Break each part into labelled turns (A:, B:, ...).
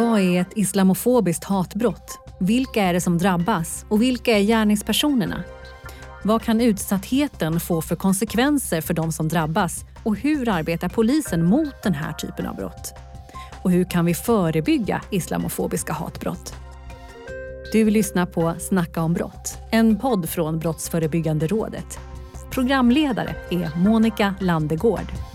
A: Vad är ett islamofobiskt hatbrott? Vilka är det som drabbas och vilka är gärningspersonerna? Vad kan utsattheten få för konsekvenser för de som drabbas och hur arbetar polisen mot den här typen av brott? Och hur kan vi förebygga islamofobiska hatbrott? Du lyssnar på Snacka om brott, en podd från Brottsförebyggande rådet. Programledare är Monica Landegård.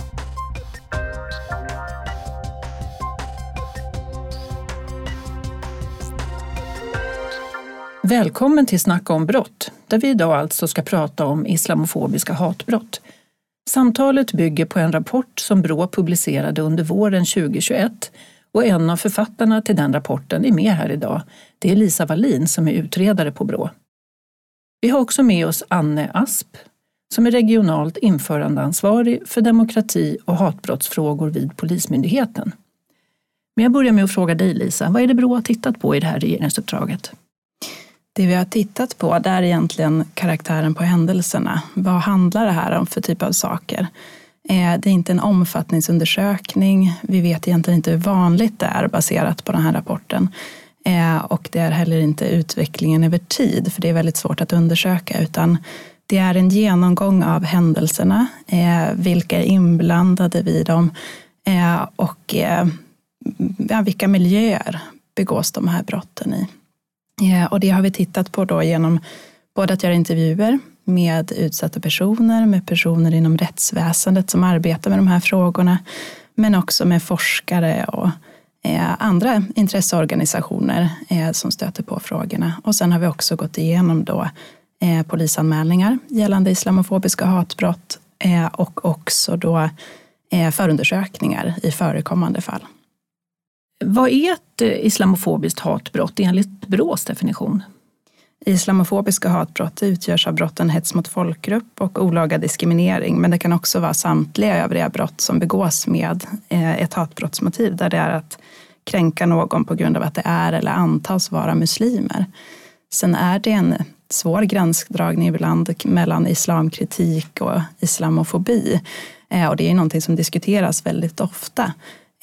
B: Välkommen till Snacka om brott, där vi idag alltså ska prata om islamofobiska hatbrott. Samtalet bygger på en rapport som Brå publicerade under våren 2021 och en av författarna till den rapporten är med här idag. Det är Lisa Wallin som är utredare på Brå. Vi har också med oss Anne Asp som är regionalt införandeansvarig för demokrati och hatbrottsfrågor vid Polismyndigheten. Men jag börjar med att fråga dig Lisa, vad är det Brå har tittat på i det här regeringsuppdraget?
C: Det vi har tittat på det är egentligen karaktären på händelserna. Vad handlar det här om för typ av saker? Eh, det är inte en omfattningsundersökning. Vi vet egentligen inte hur vanligt det är baserat på den här rapporten. Eh, och det är heller inte utvecklingen över tid, för det är väldigt svårt att undersöka, utan det är en genomgång av händelserna, eh, vilka är inblandade vid dem och vilka miljöer begås de här brotten i. Eh, och det har vi tittat på då genom både att göra intervjuer med utsatta personer, med personer inom rättsväsendet som arbetar med de här frågorna, men också med forskare och eh, andra intresseorganisationer eh, som stöter på frågorna. Och sen har vi också gått igenom då polisanmälningar gällande islamofobiska hatbrott och också då förundersökningar i förekommande fall.
B: Vad är ett eh, islamofobiskt hatbrott enligt Brås definition?
C: Islamofobiska hatbrott utgörs av brotten hets mot folkgrupp och olaga diskriminering, men det kan också vara samtliga övriga brott som begås med eh, ett hatbrottsmotiv, där det är att kränka någon på grund av att det är eller antas vara muslimer. Sen är det en svår gränsdragning ibland mellan islamkritik och islamofobi. Eh, och det är någonting som diskuteras väldigt ofta.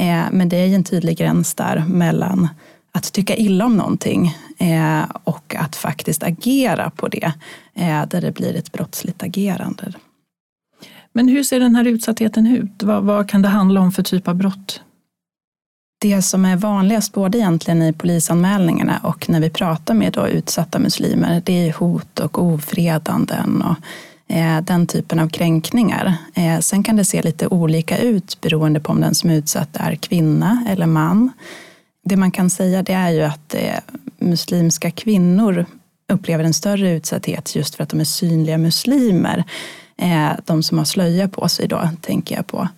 C: Eh, men det är en tydlig gräns där mellan att tycka illa om någonting eh, och att faktiskt agera på det, eh, där det blir ett brottsligt agerande.
B: Men hur ser den här utsattheten ut? Vad, vad kan det handla om för typ av brott?
C: Det som är vanligast både egentligen i polisanmälningarna och när vi pratar med då utsatta muslimer, det är hot och ofredanden och Eh, den typen av kränkningar. Eh, sen kan det se lite olika ut beroende på om den som är utsatt är kvinna eller man. Det man kan säga det är ju att eh, muslimska kvinnor upplever en större utsatthet just för att de är synliga muslimer. De som har slöja på sig då, tänker jag på.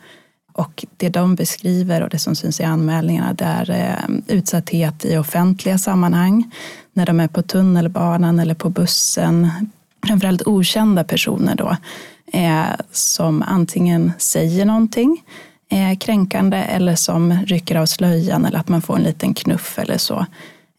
C: Och det de beskriver och det som syns i anmälningarna det är utsatthet i offentliga sammanhang. När de är på tunnelbanan eller på bussen. Framförallt okända personer då. Eh, som antingen säger någonting eh, kränkande eller som rycker av slöjan eller att man får en liten knuff eller så.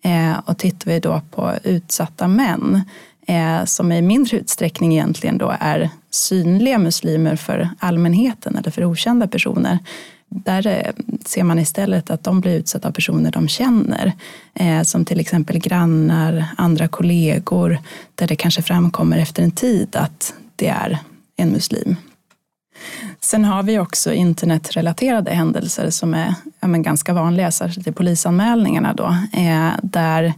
C: Eh, och tittar vi då på utsatta män eh, som i mindre utsträckning egentligen då är synliga muslimer för allmänheten eller för okända personer. Där eh, ser man istället att de blir utsatta av personer de känner. Eh, som till exempel grannar, andra kollegor. Där det kanske framkommer efter en tid att det är en muslim. Sen har vi också internetrelaterade händelser som är ja, ganska vanliga, särskilt i polisanmälningarna då, eh, där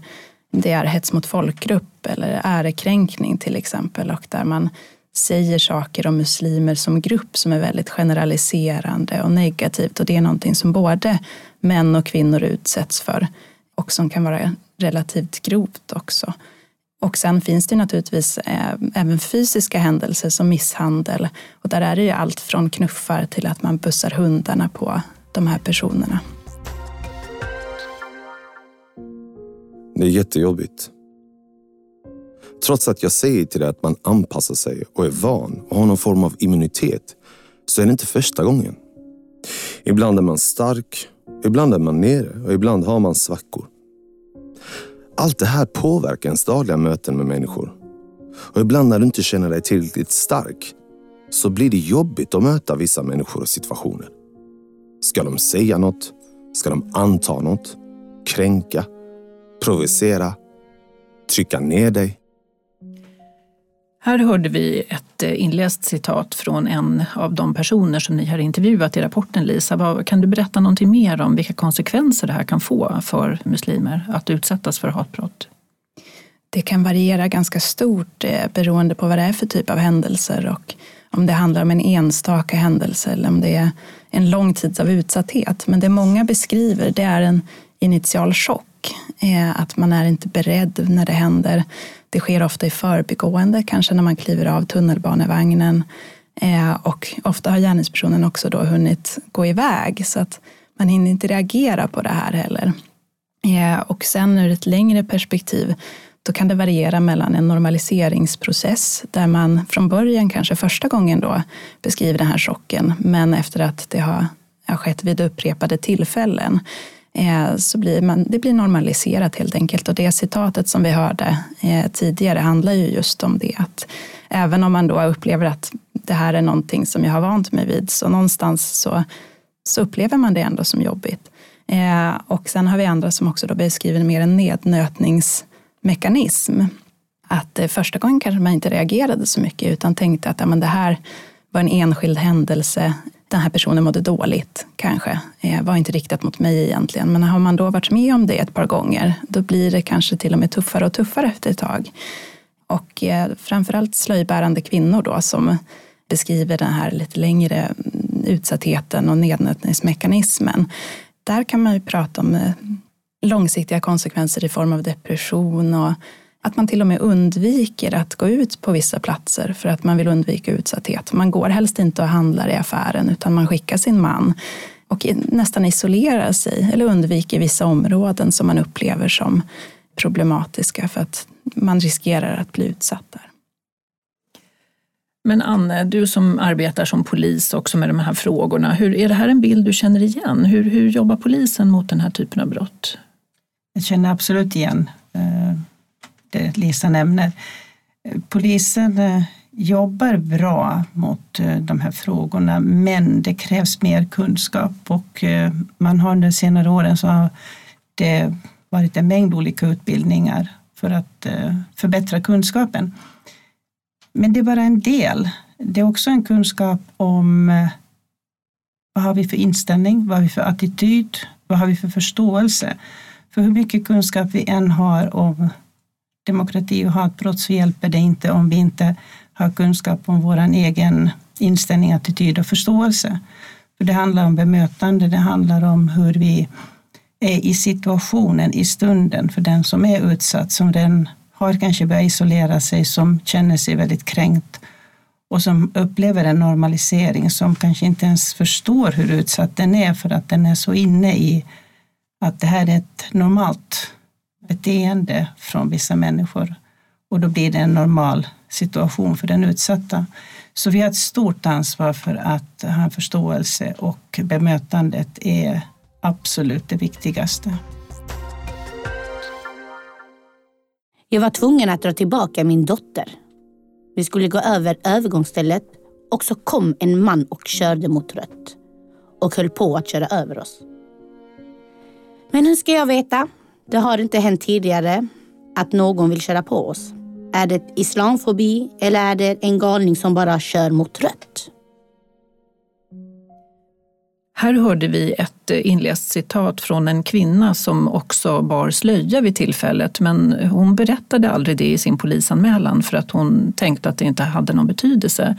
C: det är hets mot folkgrupp eller ärekränkning till exempel och där man säger saker om muslimer som grupp som är väldigt generaliserande och negativt och det är någonting som både män och kvinnor utsätts för och som kan vara relativt grovt också. Och sen finns det naturligtvis eh, även fysiska händelser som misshandel. Och där är det ju allt från knuffar till att man bussar hundarna på de här personerna.
D: Det är jättejobbigt. Trots att jag säger till dig att man anpassar sig och är van och har någon form av immunitet så är det inte första gången. Ibland är man stark, ibland är man nere och ibland har man svackor. Allt det här påverkar ens dagliga möten med människor. Och ibland när du inte känner dig tillräckligt stark så blir det jobbigt att möta vissa människor och situationer. Ska de säga något? Ska de anta något? kränka, provocera, trycka ner dig.
B: Här hörde vi ett eh, inläst citat från en av de personer som ni har intervjuat i rapporten Lisa. Kan du berätta någonting mer om vilka konsekvenser det här kan få för muslimer att utsättas för hatbrott?
C: Det kan variera ganska stort eh, beroende på vad det är för typ av händelser och om det handlar om en enstaka händelse eller om det är en lång tid av utsatthet. Men det många beskriver det är en initial chock. Eh, att man är inte beredd när det händer. Det sker ofta i förbigående, kanske när man kliver av tunnelbanevagnen. Eh, och ofta har gärningspersonen också då hunnit gå iväg så att man hinner inte reagera på det här heller. Eh, och sen ur ett längre perspektiv då kan det variera mellan en normaliseringsprocess där man från början kanske första gången då beskriver den här chocken men efter att det har, har skett vid upprepade tillfällen Eh, så blir man, det blir normaliserat helt enkelt. Och det citatet som vi hörde eh, tidigare handlar ju just om det att även om man då upplever att det här är någonting som jag har vant mig vid så någonstans så, så upplever man det ändå som jobbigt. Eh, och sen har vi andra som också då beskriver mer en nednötningsmekanism. Att första gången kanske man inte reagerade så mycket utan tänkte att ja, men det här var en enskild händelse. Den här personen mådde dåligt kanske. Eh, var inte riktat mot mig egentligen. Men har man då varit med om det ett par gånger då blir det kanske till och med tuffare och tuffare efter ett tag. Och eh, framförallt slöjbärande kvinnor då som beskriver den här lite längre mm, utsattheten och nednötningsmekanismen. Där kan man ju prata om eh, långsiktiga konsekvenser i form av depression och att man till och med undviker att gå ut på vissa platser för att man vill undvika utsatthet. Man går helst inte och handlar i affären utan man skickar sin man och nästan isolerar sig eller undviker vissa områden som man upplever som problematiska för att man riskerar att bli utsatt där.
B: Men Anne, du som arbetar som polis också med de här frågorna, hur, är det här en bild du känner igen? Hur, hur jobbar polisen mot den här typen av brott?
E: Jag känner absolut igen eh, det Lisa nämner. Polisen eh, jobbar bra mot eh, de här frågorna men det krävs mer kunskap och eh, man har under senare åren så har det varit en mängd olika utbildningar för att förbättra kunskapen. Men det är bara en del. Det är också en kunskap om vad har vi för inställning, vad har vi för attityd, vad har vi för förståelse. För hur mycket kunskap vi än har om demokrati och hatbrott så hjälper det inte om vi inte har kunskap om vår egen inställning, attityd och förståelse. För det handlar om bemötande, det handlar om hur vi är i situationen, i stunden för den som är utsatt, som den har kanske börjat isolera sig, som känner sig väldigt kränkt och som upplever en normalisering, som kanske inte ens förstår hur utsatt den är för att den är så inne i att det här är ett normalt beteende från vissa människor och då blir det en normal situation för den utsatta. Så vi har ett stort ansvar för att ha en förståelse och bemötandet är absolut det viktigaste.
F: Jag var tvungen att dra tillbaka min dotter. Vi skulle gå över övergångsstället och så kom en man och körde mot rött och höll på att köra över oss. Men hur ska jag veta? Det har inte hänt tidigare att någon vill köra på oss. Är det islamfobi eller är det en galning som bara kör mot rött?
B: Här hörde vi ett inläst citat från en kvinna som också bar slöja vid tillfället men hon berättade aldrig det i sin polisanmälan för att hon tänkte att det inte hade någon betydelse.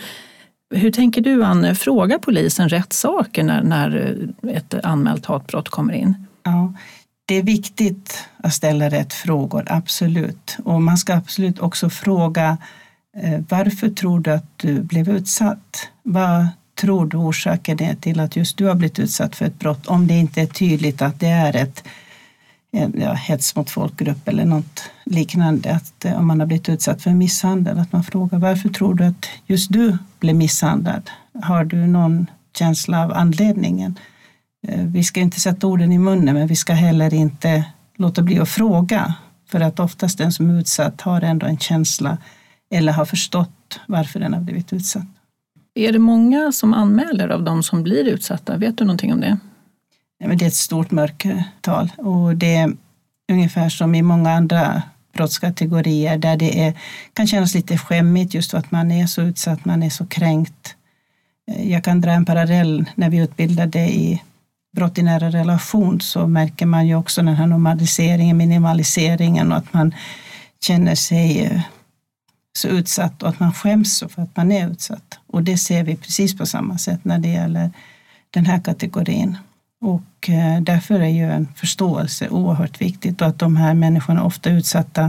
B: Hur tänker du Anne, frågar polisen rätt saker när, när ett anmält hatbrott kommer in?
E: Ja, det är viktigt att ställa rätt frågor, absolut. Och man ska absolut också fråga eh, varför tror du att du blev utsatt? Vad tror du orsaken är till att just du har blivit utsatt för ett brott? Om det inte är tydligt att det är ett eh, ja, hets mot folkgrupp eller något liknande. Att eh, om man har blivit utsatt för misshandel, att man frågar varför tror du att just du blev misshandlad? Har du någon känsla av anledningen? Eh, vi ska inte sätta orden i munnen men vi ska heller inte låta bli att fråga. För att oftast den som är utsatt har ändå en känsla eller har förstått varför den har blivit utsatt.
B: Är det många som anmäler av de som blir utsatta? Vet du någonting om det?
E: det är ett stort mörkertal och det är ungefär som i många andra brottskategorier där det är, kan kännas lite skämmigt just för att man är så utsatt, man är så kränkt. Jag kan dra en parallell när vi utbildade i brott i nära relation så märker man ju också den här normaliseringen, minimaliseringen och att man känner sig eh, så utsatt och att man skäms för att man är utsatt. Och det ser vi precis på samma sätt när det gäller den här kategorin. Och eh, därför är ju en förståelse oerhört viktigt och att de här människorna ofta är utsatta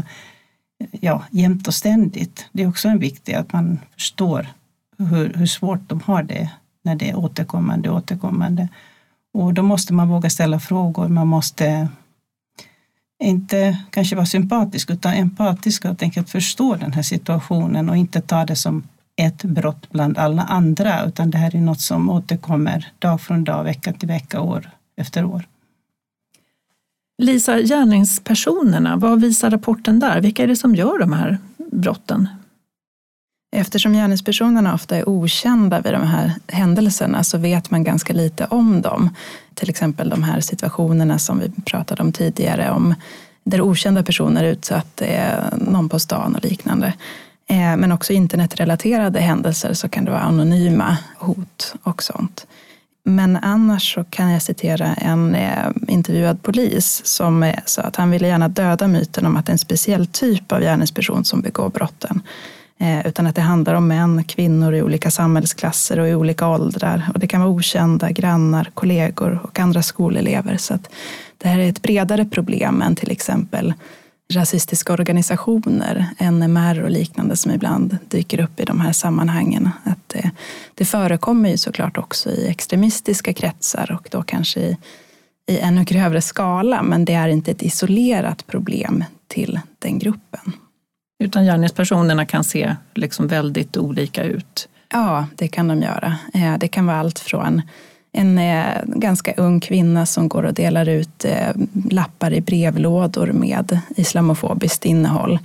E: eh, ja, jämt och ständigt. Det är också en viktig att man förstår hur, hur svårt de har det när det är återkommande, återkommande. Och då måste man våga ställa frågor, man måste inte kanske vara sympatisk utan empatisk och helt enkelt förstå den här situationen och inte ta det som ett brott bland alla andra utan det här är något som återkommer dag från dag, vecka till vecka, år efter år.
B: Lisa, gärningspersonerna, vad visar rapporten där? Vilka är det som gör de här brotten?
C: Eftersom gärningspersonerna ofta är okända vid de här händelserna så vet man ganska lite om dem. Till exempel de här situationerna som vi pratade om tidigare om där okända personer utsatt någon på stan och liknande. Eh, men också internetrelaterade händelser så kan det vara anonyma hot och sånt. Men annars så kan jag citera en eh, intervjuad polis som eh, sa att han ville gärna döda myten om att det är en speciell typ av gärningsperson som begår brotten. Eh, utan att det handlar om män, kvinnor i olika samhällsklasser och i olika åldrar. Och det kan vara okända grannar, kollegor och andra skolelever. Så att det här är ett bredare problem än till exempel rasistiska organisationer, NMR och liknande som ibland dyker upp i de här sammanhangen. Att det, det förekommer ju såklart också i extremistiska kretsar och då kanske i, i ännu grövre skala, men det är inte ett isolerat problem till den gruppen.
B: Utan gärningspersonerna kan se liksom väldigt olika ut.
C: Ja, det kan de göra. Eh, det kan vara allt från en eh, ganska ung kvinna som går och delar ut eh, lappar i brevlådor med islamofobiskt innehåll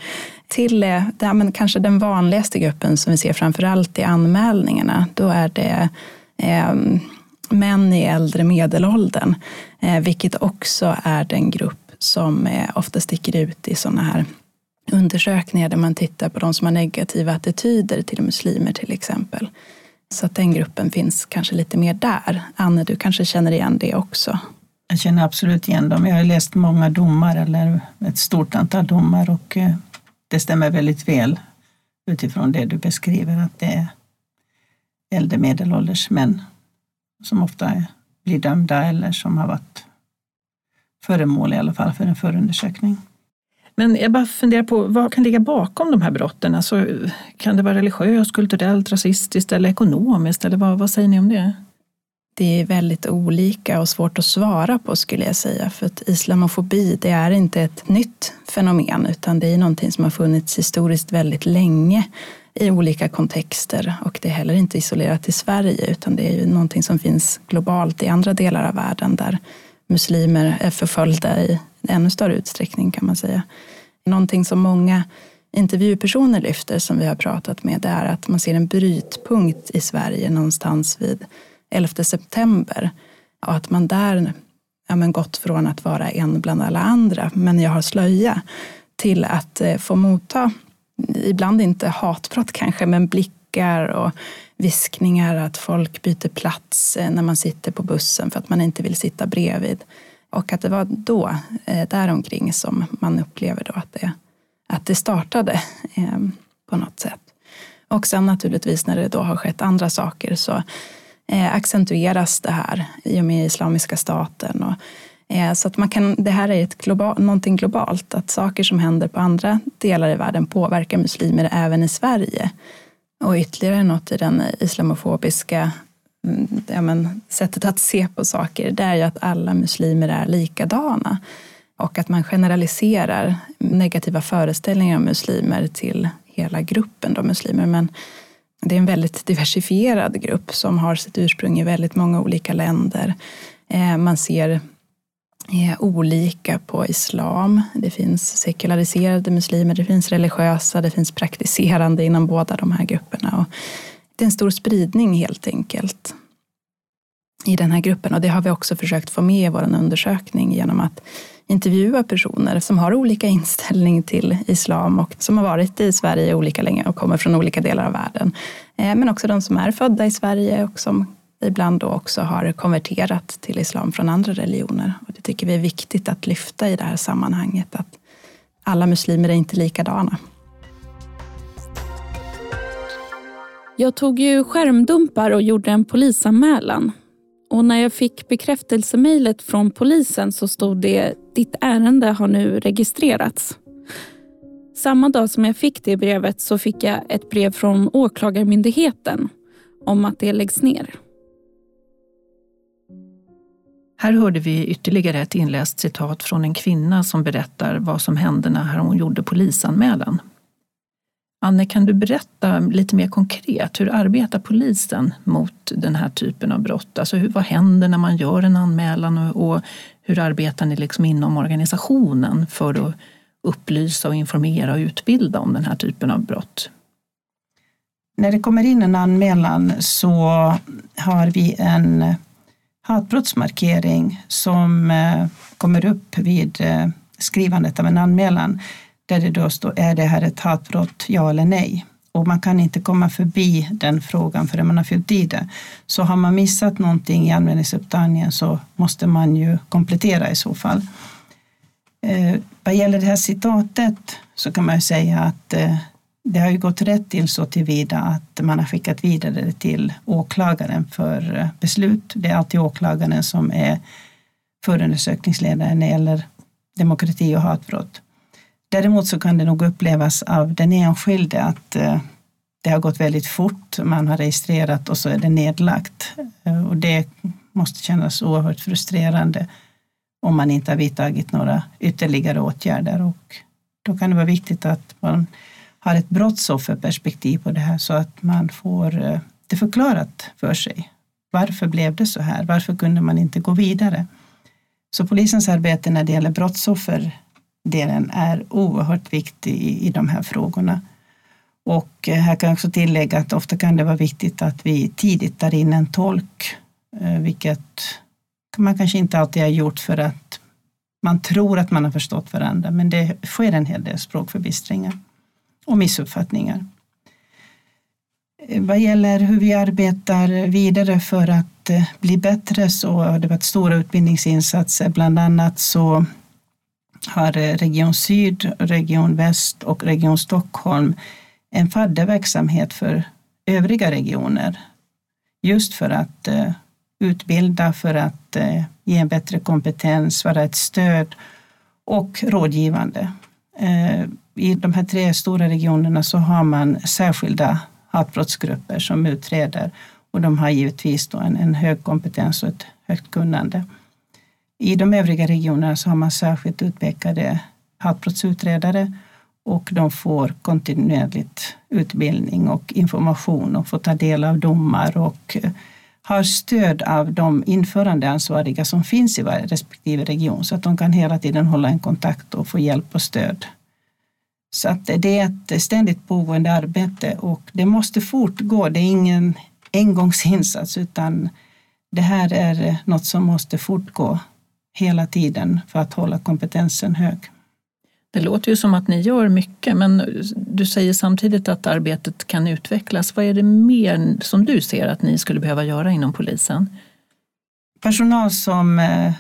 C: till ja, men kanske den vanligaste gruppen som vi ser framförallt i anmälningarna. Då är det eh, män i äldre medelåldern, eh, vilket också är den grupp som eh, ofta sticker ut i sådana här undersökningar där man tittar på de som har negativa attityder till muslimer till exempel. Så att den gruppen finns kanske lite mer där. Anne, du kanske känner igen det också?
E: Jag känner absolut igen dem. Jag har läst många domar, eller ett stort antal domar och eh, det stämmer väldigt väl utifrån det du beskriver att det är äldre medelålders män som ofta blir dömda eller som har varit föremål i alla fall för en förundersökning.
B: Men jag bara funderar på vad kan ligga bakom de här brotten? Alltså, kan det vara religiöst, kulturellt, rasistiskt eller ekonomiskt? Eller vad, vad säger ni om det?
C: Det är väldigt olika och svårt att svara på skulle jag säga. För att islamofobi det är inte ett nytt fenomen utan det är någonting som har funnits historiskt väldigt länge i olika kontexter och det är heller inte isolerat till Sverige utan det är ju någonting som finns globalt i andra delar av världen där muslimer är förföljda i ännu större utsträckning kan man säga. Någonting som många intervjupersoner lyfter som vi har pratat med det är att man ser en brytpunkt i Sverige någonstans vid 11 september och att man där ja, men gått från att vara en bland alla andra, men jag har slöja, till att eh, få motta, ibland inte hatprat kanske, men blickar och viskningar att folk byter plats eh, när man sitter på bussen för att man inte vill sitta bredvid. Och att det var då, eh, däromkring, som man upplever då att, det, att det startade eh, på något sätt. Och sen naturligtvis när det då har skett andra saker så eh, accentueras det här i och med Islamiska staten. Och, eh, så att man kan, det här är ett global, någonting globalt, att saker som händer på andra delar i världen påverkar muslimer även i Sverige. Och ytterligare något i den islamofobiska Mm, ja, men, sättet att se på saker, det är ju att alla muslimer är likadana. Och att man generaliserar negativa föreställningar om muslimer till hela gruppen då muslimer. Men det är en väldigt diversifierad grupp som har sitt ursprung i väldigt många olika länder. Eh, man ser eh, olika på islam. Det finns sekulariserade muslimer, det finns religiösa, det finns praktiserande inom båda de här grupperna. Och det är en stor spridning helt enkelt. i den här gruppen och det har vi också försökt få med i vår undersökning genom att intervjua personer som har olika inställning till islam och som har varit i Sverige olika länge och kommer från olika delar av världen. Eh, men också de som är födda i Sverige och som ibland då också har konverterat till islam från andra religioner. Och det tycker vi är viktigt att lyfta i det här sammanhanget, att alla muslimer är inte likadana.
G: Jag tog ju skärmdumpar och gjorde en polisanmälan. Och när jag fick bekräftelsemejlet från polisen så stod det ditt ärende har nu registrerats. Samma dag som jag fick det brevet så fick jag ett brev från Åklagarmyndigheten om att det läggs ner.
B: Här hörde vi ytterligare ett inläst citat från en kvinna som berättar vad som hände när hon gjorde polisanmälan. Anne, kan du berätta lite mer konkret, hur arbetar polisen mot den här typen av brott? Alltså hur, vad händer när man gör en anmälan och, och hur arbetar ni liksom inom organisationen för att upplysa och informera och utbilda om den här typen av brott?
E: När det kommer in en anmälan så har vi en hatbrottsmarkering som eh, kommer upp vid eh, skrivandet av en anmälan där det då står, är det här ett hatbrott, ja eller nej? Och man kan inte komma förbi den frågan förrän man har fyllt i det. Så har man missat någonting i anmälningsupptagningen så måste man ju komplettera i så fall. Eh, vad gäller det här citatet så kan man ju säga att eh, det har ju gått rätt till så tillvida att man har skickat vidare det till åklagaren för eh, beslut. Det är alltid åklagaren som är förundersökningsledare när det gäller demokrati och hatbrott. Däremot så kan det nog upplevas av den enskilde att eh, det har gått väldigt fort, man har registrerat och så är det nedlagt. Eh, och det måste kännas oerhört frustrerande om man inte har vidtagit några ytterligare åtgärder. Och då kan det vara viktigt att man har ett brottsofferperspektiv på det här så att man får eh, det förklarat för sig. Varför blev det så här? Varför kunde man inte gå vidare? Så polisens arbete när det gäller brottsoffer delen är oerhört viktig i, i de här frågorna. Och eh, här kan jag också tillägga att ofta kan det vara viktigt att vi tidigt tar in en tolk, eh, vilket man kanske inte alltid har gjort för att man tror att man har förstått varandra, men det sker en hel del språkförbistringar och missuppfattningar. Eh, vad gäller hur vi arbetar vidare för att bli bättre så har det varit stora utbildningsinsatser. Bland annat så har eh, Region Syd, Region Väst och Region Stockholm en fadderverksamhet för övriga regioner. Just för att eh, utbilda, för att eh, ge en bättre kompetens, vara ett stöd och rådgivande i de här tre stora regionerna så har man särskilda hatbrottsgrupper som utreder och de har givetvis då en, en hög kompetens och ett högt kunnande. I de övriga regionerna så har man särskilt utpekade hatbrottsutredare och de får kontinuerligt utbildning och information och får ta del av domar och eh, har stöd av de införandeansvariga som finns i varje respektive region så att de kan hela tiden hålla en kontakt och få hjälp och stöd så att det är ett ständigt pågående arbete och det måste fortgå. Det är ingen engångsinsats utan det här är något som måste fortgå hela tiden för att hålla kompetensen hög.
B: Det låter ju som att ni gör mycket men du säger samtidigt att arbetet kan utvecklas. Vad är det mer som du ser att ni skulle behöva göra inom polisen?
E: Personal som eh,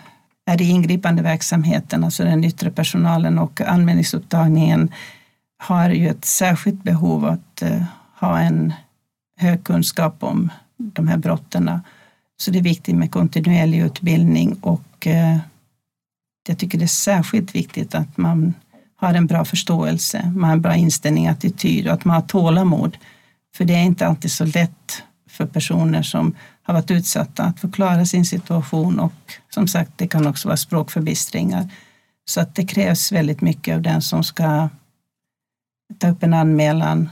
E: är i ingripande verksamheten, alltså den yttre personalen och anmälningsupptagningen har ju ett särskilt behov att uh, ha en hög kunskap om de här brotten. Så det är viktigt med kontinuerlig utbildning och eh, jag tycker det är särskilt viktigt att man har en bra förståelse, man har en bra inställning, attityd och att man har tålamod. För det är inte alltid så lätt för personer som har varit utsatta att förklara sin situation och som sagt, det kan också vara språkförbistringar. Så att det krävs väldigt mycket av den som ska ta upp en anmälan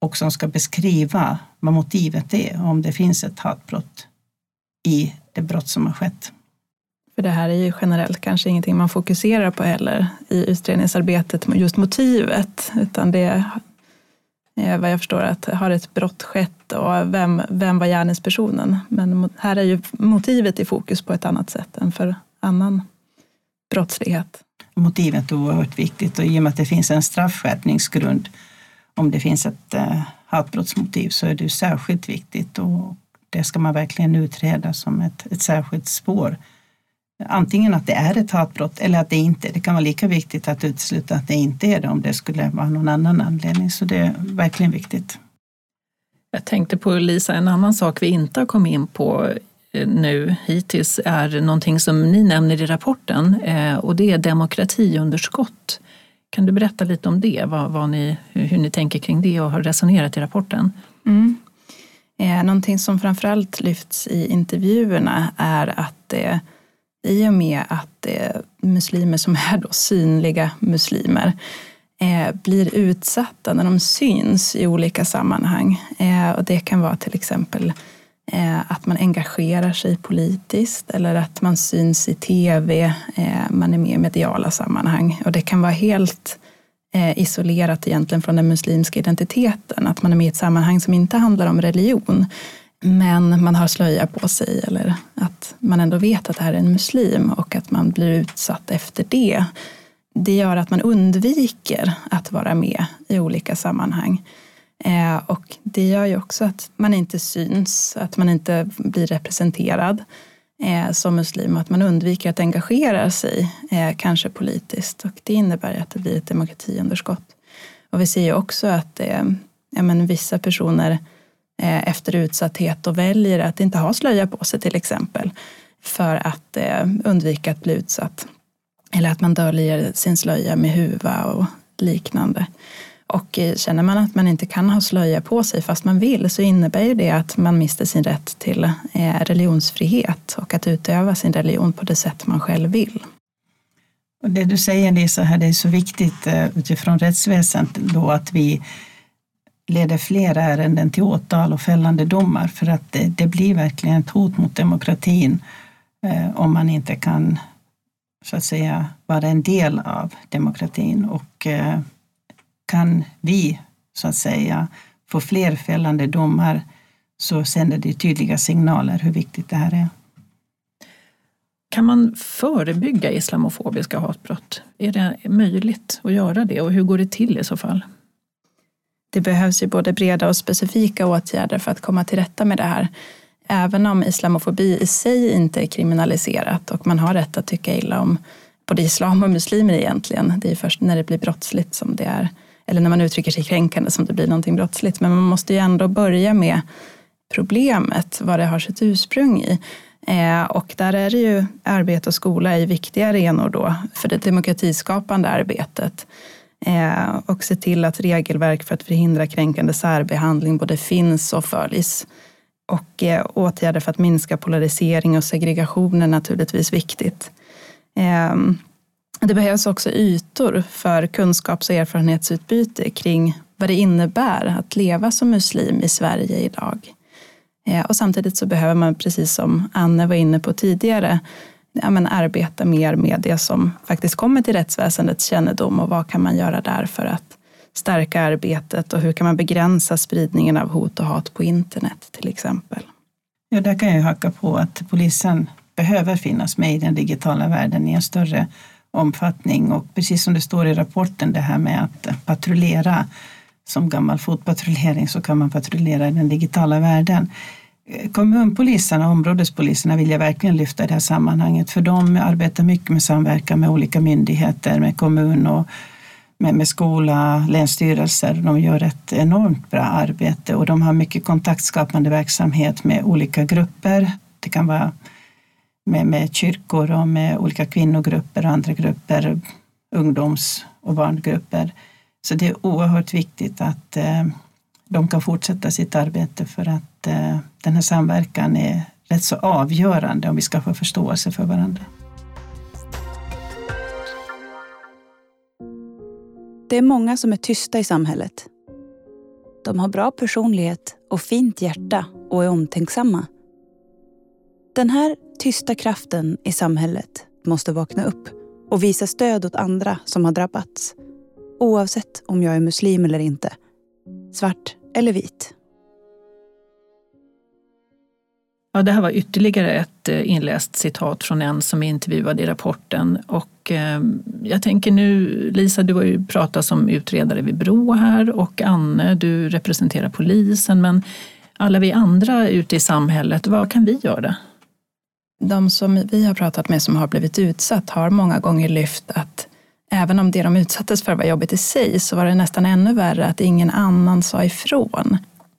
E: och som ska beskriva vad motivet är, om det finns ett hatbrott i det brott som har skett.
C: För det här är ju generellt kanske ingenting man fokuserar på heller i utredningsarbetet, just motivet, utan det eh, vad jag förstår att har ett brott skett och vem, vem var gärningspersonen? Men här är ju motivet i fokus på ett annat sätt än för annan brottslighet.
E: Motivet är oerhört viktigt och i och med att det finns en straffskärpningsgrund om det finns ett eh, hatbrottsmotiv så är det särskilt viktigt och det ska man verkligen utreda som ett, ett särskilt spår. Antingen att det är ett hatbrott eller att det inte är det. kan vara lika viktigt att utesluta att det inte är det om det skulle vara någon annan anledning. Så det är verkligen viktigt.
B: Jag tänkte på Lisa, en annan sak vi inte har kommit in på eh, nu hittills är någonting som ni nämner i rapporten eh, och det är demokratiunderskott. Kan du berätta lite om det, vad, vad ni, hur ni tänker kring det och har resonerat i rapporten?
C: Mm. Eh, någonting som framförallt lyfts i intervjuerna är att det i och med att eh, muslimer som är då synliga muslimer eh, blir utsatta när de syns i olika sammanhang. Eh, och det kan vara till exempel eh, att man engagerar sig politiskt eller att man syns i tv, man är med i mediala sammanhang. Och det kan vara helt Eh, isolerat egentligen från den muslimska identiteten. Att man är med i ett sammanhang som inte handlar om religion men man har slöja på sig eller att man ändå vet att det här är en muslim och att man blir utsatt efter det. Det gör att man undviker att vara med i olika sammanhang. Eh, och det gör ju också att man inte syns, att man inte blir representerad Eh, som muslim och att man undviker att engagera sig, eh, kanske politiskt. Och det innebär att det blir ett demokratiunderskott. Och vi ser ju också att eh, ja, men vissa personer Eh, efter utsatthet och väljer att inte ha slöja på sig till exempel för att eh, undvika att bli utsatt. Eller att man döljer sin slöja med huva och liknande. Och eh, känner man att man inte kan ha slöja på sig fast man vill så innebär ju det att man mister sin rätt till eh, religionsfrihet och att utöva sin religion på det sätt man själv vill.
E: Och det du säger Lisa, här, det är så viktigt eh, utifrån rättsväsendet då att vi leder fler ärenden till åtal och fällande domar för att det, det blir verkligen ett hot mot demokratin eh, om man inte kan så att säga vara en del av demokratin och eh, kan vi så att säga få fler fällande domar så sänder det tydliga signaler hur viktigt det här är.
B: Kan man förebygga islamofobiska hatbrott? Är det möjligt att göra det och hur går det till i så fall?
C: det behövs ju både breda och specifika åtgärder för att komma till rätta med det här. Även om islamofobi i sig inte är kriminaliserat och man har rätt att tycka illa om både islam och muslimer egentligen. Det är först när det blir brottsligt som det är, eller när man uttrycker sig kränkande som det blir någonting brottsligt. Men man måste ju ändå börja med problemet, vad det har sitt ursprung i. Eh, och där är det ju arbete och skola i viktiga arenor då för det demokratiskapande arbetet. Eh, och se till att regelverk för att förhindra kränkande särbehandling både finns och följs. Och eh, åtgärder för att minska polarisering och segregation är naturligtvis viktigt. Ehm, det behövs också ytor för kunskaps och erfarenhetsutbyte kring vad det innebär att leva som muslim i Sverige idag. Eh, och samtidigt så behöver man, precis som Anne var inne på tidigare, ja, men arbeta mer med det som faktiskt kommer till rättsväsendets kännedom och vad kan man göra där för att stärka arbetet och hur kan man begränsa spridningen av hot och hat på internet till exempel.
E: Ja, där kan jag haka på att polisen behöver finnas med i den digitala världen i en större omfattning och precis som det står i rapporten det här med att patrullera som gammal fotpatrullering så kan man patrullera i den digitala världen. Kommunpoliserna och områdespoliserna vill jag verkligen lyfta i det här sammanhanget för de arbetar mycket med samverkan med olika myndigheter, med kommun och med, med skola, länsstyrelser. De gör ett enormt bra arbete och de har mycket kontaktskapande verksamhet med olika grupper. Det kan vara med, med kyrkor och med olika kvinnogrupper och andra grupper, ungdoms och barngrupper. Så det är oerhört viktigt att eh, de kan fortsätta sitt arbete för att eh, den här samverkan är rätt så avgörande om vi ska få förståelse för varandra.
H: Det är många som är tysta i samhället. De har bra personlighet och fint hjärta och är omtänksamma. Den här tysta kraften i samhället måste vakna upp och visa stöd åt andra som har drabbats. Oavsett om jag är muslim eller inte svart eller vit.
B: Ja, det här var ytterligare ett eh, inläst citat från en som är intervjuad i rapporten. Och, eh, jag tänker nu, Lisa, du har ju pratat som utredare vid Brå här och Anne, du representerar polisen. Men alla vi andra ute i samhället, vad kan vi göra?
C: De som vi har pratat med som har blivit utsatt har många gånger lyft att även om det de utsattes för var jobbigt i sig så var det nästan ännu värre att ingen annan sa ifrån.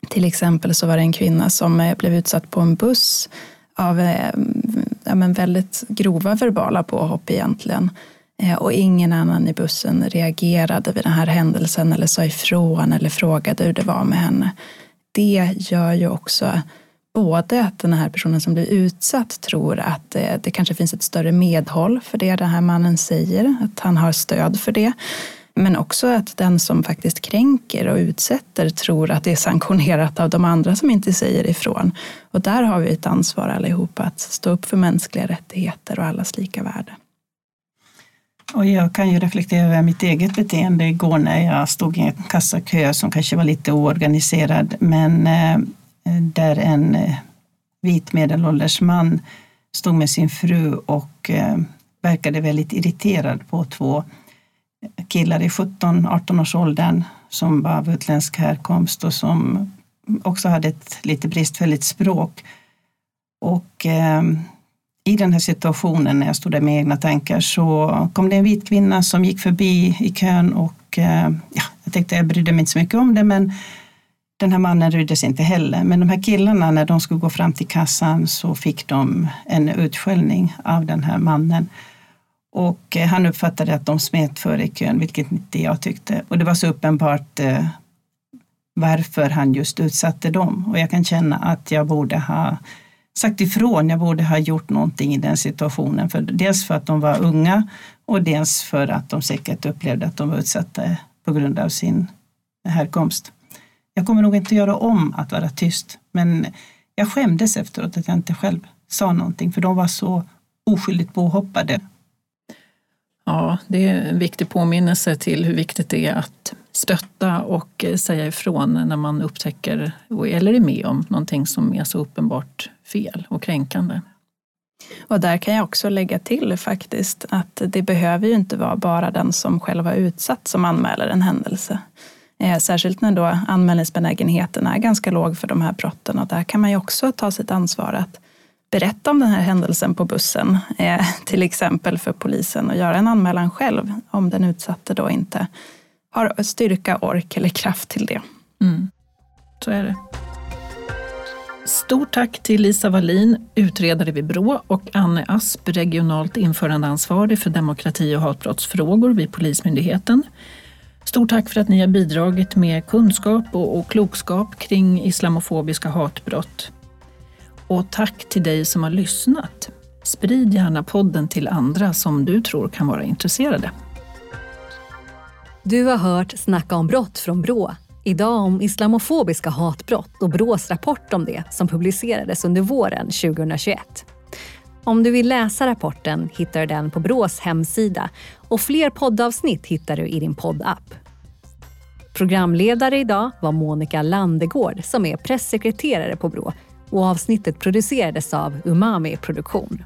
C: Till exempel så var det en kvinna som eh, blev utsatt på en buss av eh, ja, men väldigt grova verbala påhopp egentligen. Eh, och ingen annan i bussen reagerade vid den här händelsen eller sa ifrån eller frågade hur det var med henne. Det gör ju också både att den här personen som blir utsatt tror att eh, det, kanske finns ett större medhåll för det den här mannen säger, att han har stöd för det. Men också att den som faktiskt kränker och utsätter tror att det är sanktionerat av de andra som inte säger ifrån. Och där har vi ett ansvar allihopa att stå upp för mänskliga rättigheter och allas lika värde.
E: Och jag kan ju reflektera över mitt eget beteende igår när jag stod i en kassakö som kanske var lite oorganiserad men eh, Eh, där en eh, vit medelålders man stod med sin fru och eh, verkade väldigt irriterad på två killar i 17-18 års åldern som var av utländsk härkomst och som också hade ett lite bristfälligt språk. Och eh, i den här situationen när jag stod där med egna tankar så kom det en vit kvinna som gick förbi i kön och eh, ja, jag tänkte jag brydde mig inte så mycket om det men den här mannen brydde sig inte heller. Men de här killarna när de skulle gå fram till kassan så fick de en utskällning av den här mannen. Och eh, han uppfattade att de smet före i kön, vilket inte jag tyckte. Och det var så uppenbart eh, varför han just utsatte dem. Och jag kan känna att jag borde ha sagt ifrån. Jag borde ha gjort någonting i den situationen. För dels för att de var unga och dels för att de säkert upplevde att de var utsatta på grund av sin härkomst. Jag kommer nog inte göra om att vara tyst, men jag skämdes efteråt att jag inte själv sa någonting, för de var så oskyldigt påhoppade.
B: Ja, det är en viktig påminnelse till hur viktigt det är att stötta och säga ifrån när man upptäcker eller är med om någonting som är så uppenbart fel och kränkande.
C: Och där kan jag också lägga till faktiskt att det behöver ju inte vara bara den som själv har utsatt som anmäler en händelse. Eh, särskilt när då anmälningsbenägenheten är ganska låg för de här brotten och där kan man ju också ta sitt ansvar att berätta om den här händelsen på bussen, eh, till exempel för polisen och göra en anmälan själv om den utsatte då inte har styrka, ork eller kraft till det.
B: Mm. Så är det. Stort tack till Lisa Wallin, utredare vid Brå och Anne Asp, regionalt införandeansvarig för demokrati och hatbrottsfrågor vid Polismyndigheten. Stort tack för att ni har bidragit med kunskap och, och klokskap kring islamofobiska hatbrott. Och tack till dig som har lyssnat. Sprid gärna podden till andra som du tror kan vara intresserade.
A: Du har hört Snacka om brott från Brå. Idag om islamofobiska hatbrott och Brås rapport om det som publicerades under våren 2021. Om du vill läsa rapporten hittar du den på Brås hemsida och fler poddavsnitt hittar du i din poddapp. Programledare idag var Monica Landegård som är pressekreterare på Brå och avsnittet producerades av Umami Produktion.